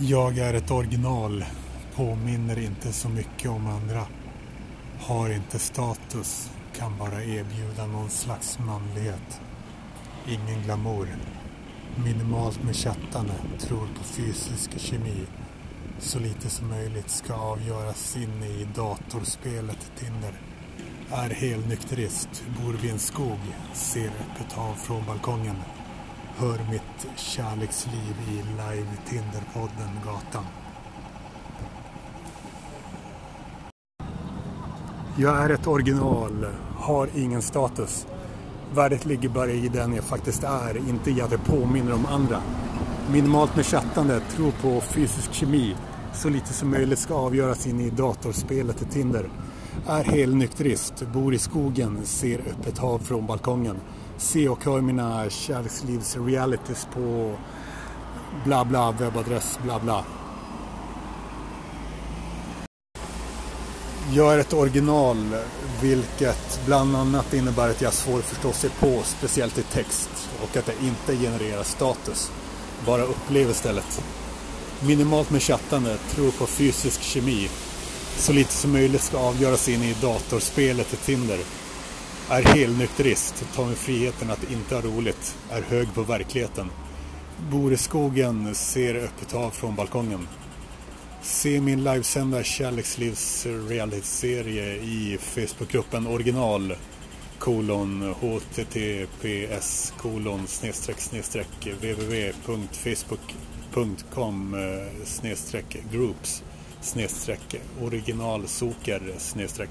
Jag är ett original, påminner inte så mycket om andra. Har inte status, kan bara erbjuda någon slags manlighet. Ingen glamour. Minimalt med chattande, tror på fysisk kemi. Så lite som möjligt ska avgöras inne i datorspelet Tinder. Är helnykterist, bor vid en skog, ser öppet hav från balkongen. Hör mitt kärleksliv i live Tinderpodden Gatan. Jag är ett original, har ingen status. Värdet ligger bara i den jag faktiskt är, inte i att jag påminner om andra. Minimalt med chattande, tror på fysisk kemi. Så lite som möjligt ska avgöras in i datorspelet Tinder. Är helnykterist, bor i skogen, ser öppet hav från balkongen. Se och hör mina kärlekslivs realities på bla bla webbadress bla bla. Jag är ett original, vilket bland annat innebär att jag har svårt att förstå sig på, speciellt i text, och att jag inte genererar status. Bara upplever istället. Minimalt med chattande, tror på fysisk kemi. Så lite som möjligt ska avgöras in i datorspelet till Tinder. Är helnykterist, tar mig friheten att inte ha roligt, är hög på verkligheten. Bor i skogen, ser öppet hav från balkongen. Se min livesända kärlekslivs realityserie i Facebookgruppen original kolon https kolon snedstreck snedstreck www.facebook.com eh, snedstreck groups snedstreck originalsoker snedstreck